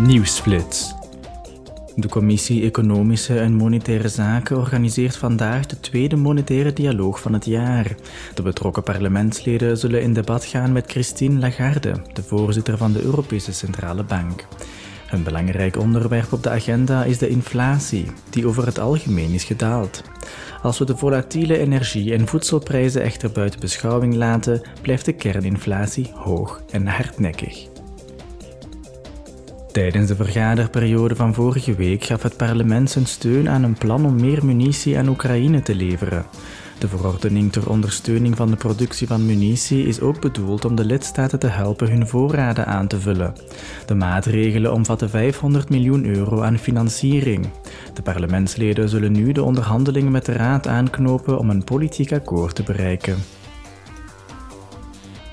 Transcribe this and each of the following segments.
Nieuwsflits. De Commissie Economische en Monetaire Zaken organiseert vandaag de tweede monetaire dialoog van het jaar. De betrokken parlementsleden zullen in debat gaan met Christine Lagarde, de voorzitter van de Europese Centrale Bank. Een belangrijk onderwerp op de agenda is de inflatie, die over het algemeen is gedaald. Als we de volatiele energie- en voedselprijzen echter buiten beschouwing laten, blijft de kerninflatie hoog en hardnekkig. Tijdens de vergaderperiode van vorige week gaf het parlement zijn steun aan een plan om meer munitie aan Oekraïne te leveren. De verordening ter ondersteuning van de productie van munitie is ook bedoeld om de lidstaten te helpen hun voorraden aan te vullen. De maatregelen omvatten 500 miljoen euro aan financiering. De parlementsleden zullen nu de onderhandelingen met de Raad aanknopen om een politiek akkoord te bereiken.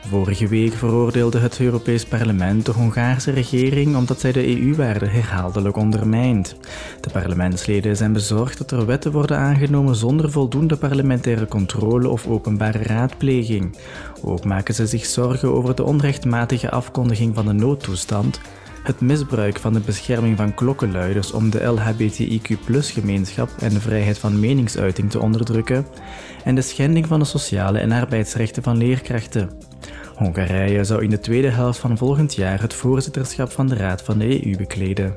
Vorige week veroordeelde het Europees Parlement de Hongaarse regering omdat zij de EU-waarden herhaaldelijk ondermijnt. De parlementsleden zijn bezorgd dat er wetten worden aangenomen zonder voldoende parlementaire controle of openbare raadpleging. Ook maken ze zich zorgen over de onrechtmatige afkondiging van de noodtoestand, het misbruik van de bescherming van klokkenluiders om de LHBTIQ-gemeenschap en de vrijheid van meningsuiting te onderdrukken, en de schending van de sociale en arbeidsrechten van leerkrachten. Hongarije zou in de tweede helft van volgend jaar het voorzitterschap van de Raad van de EU bekleden.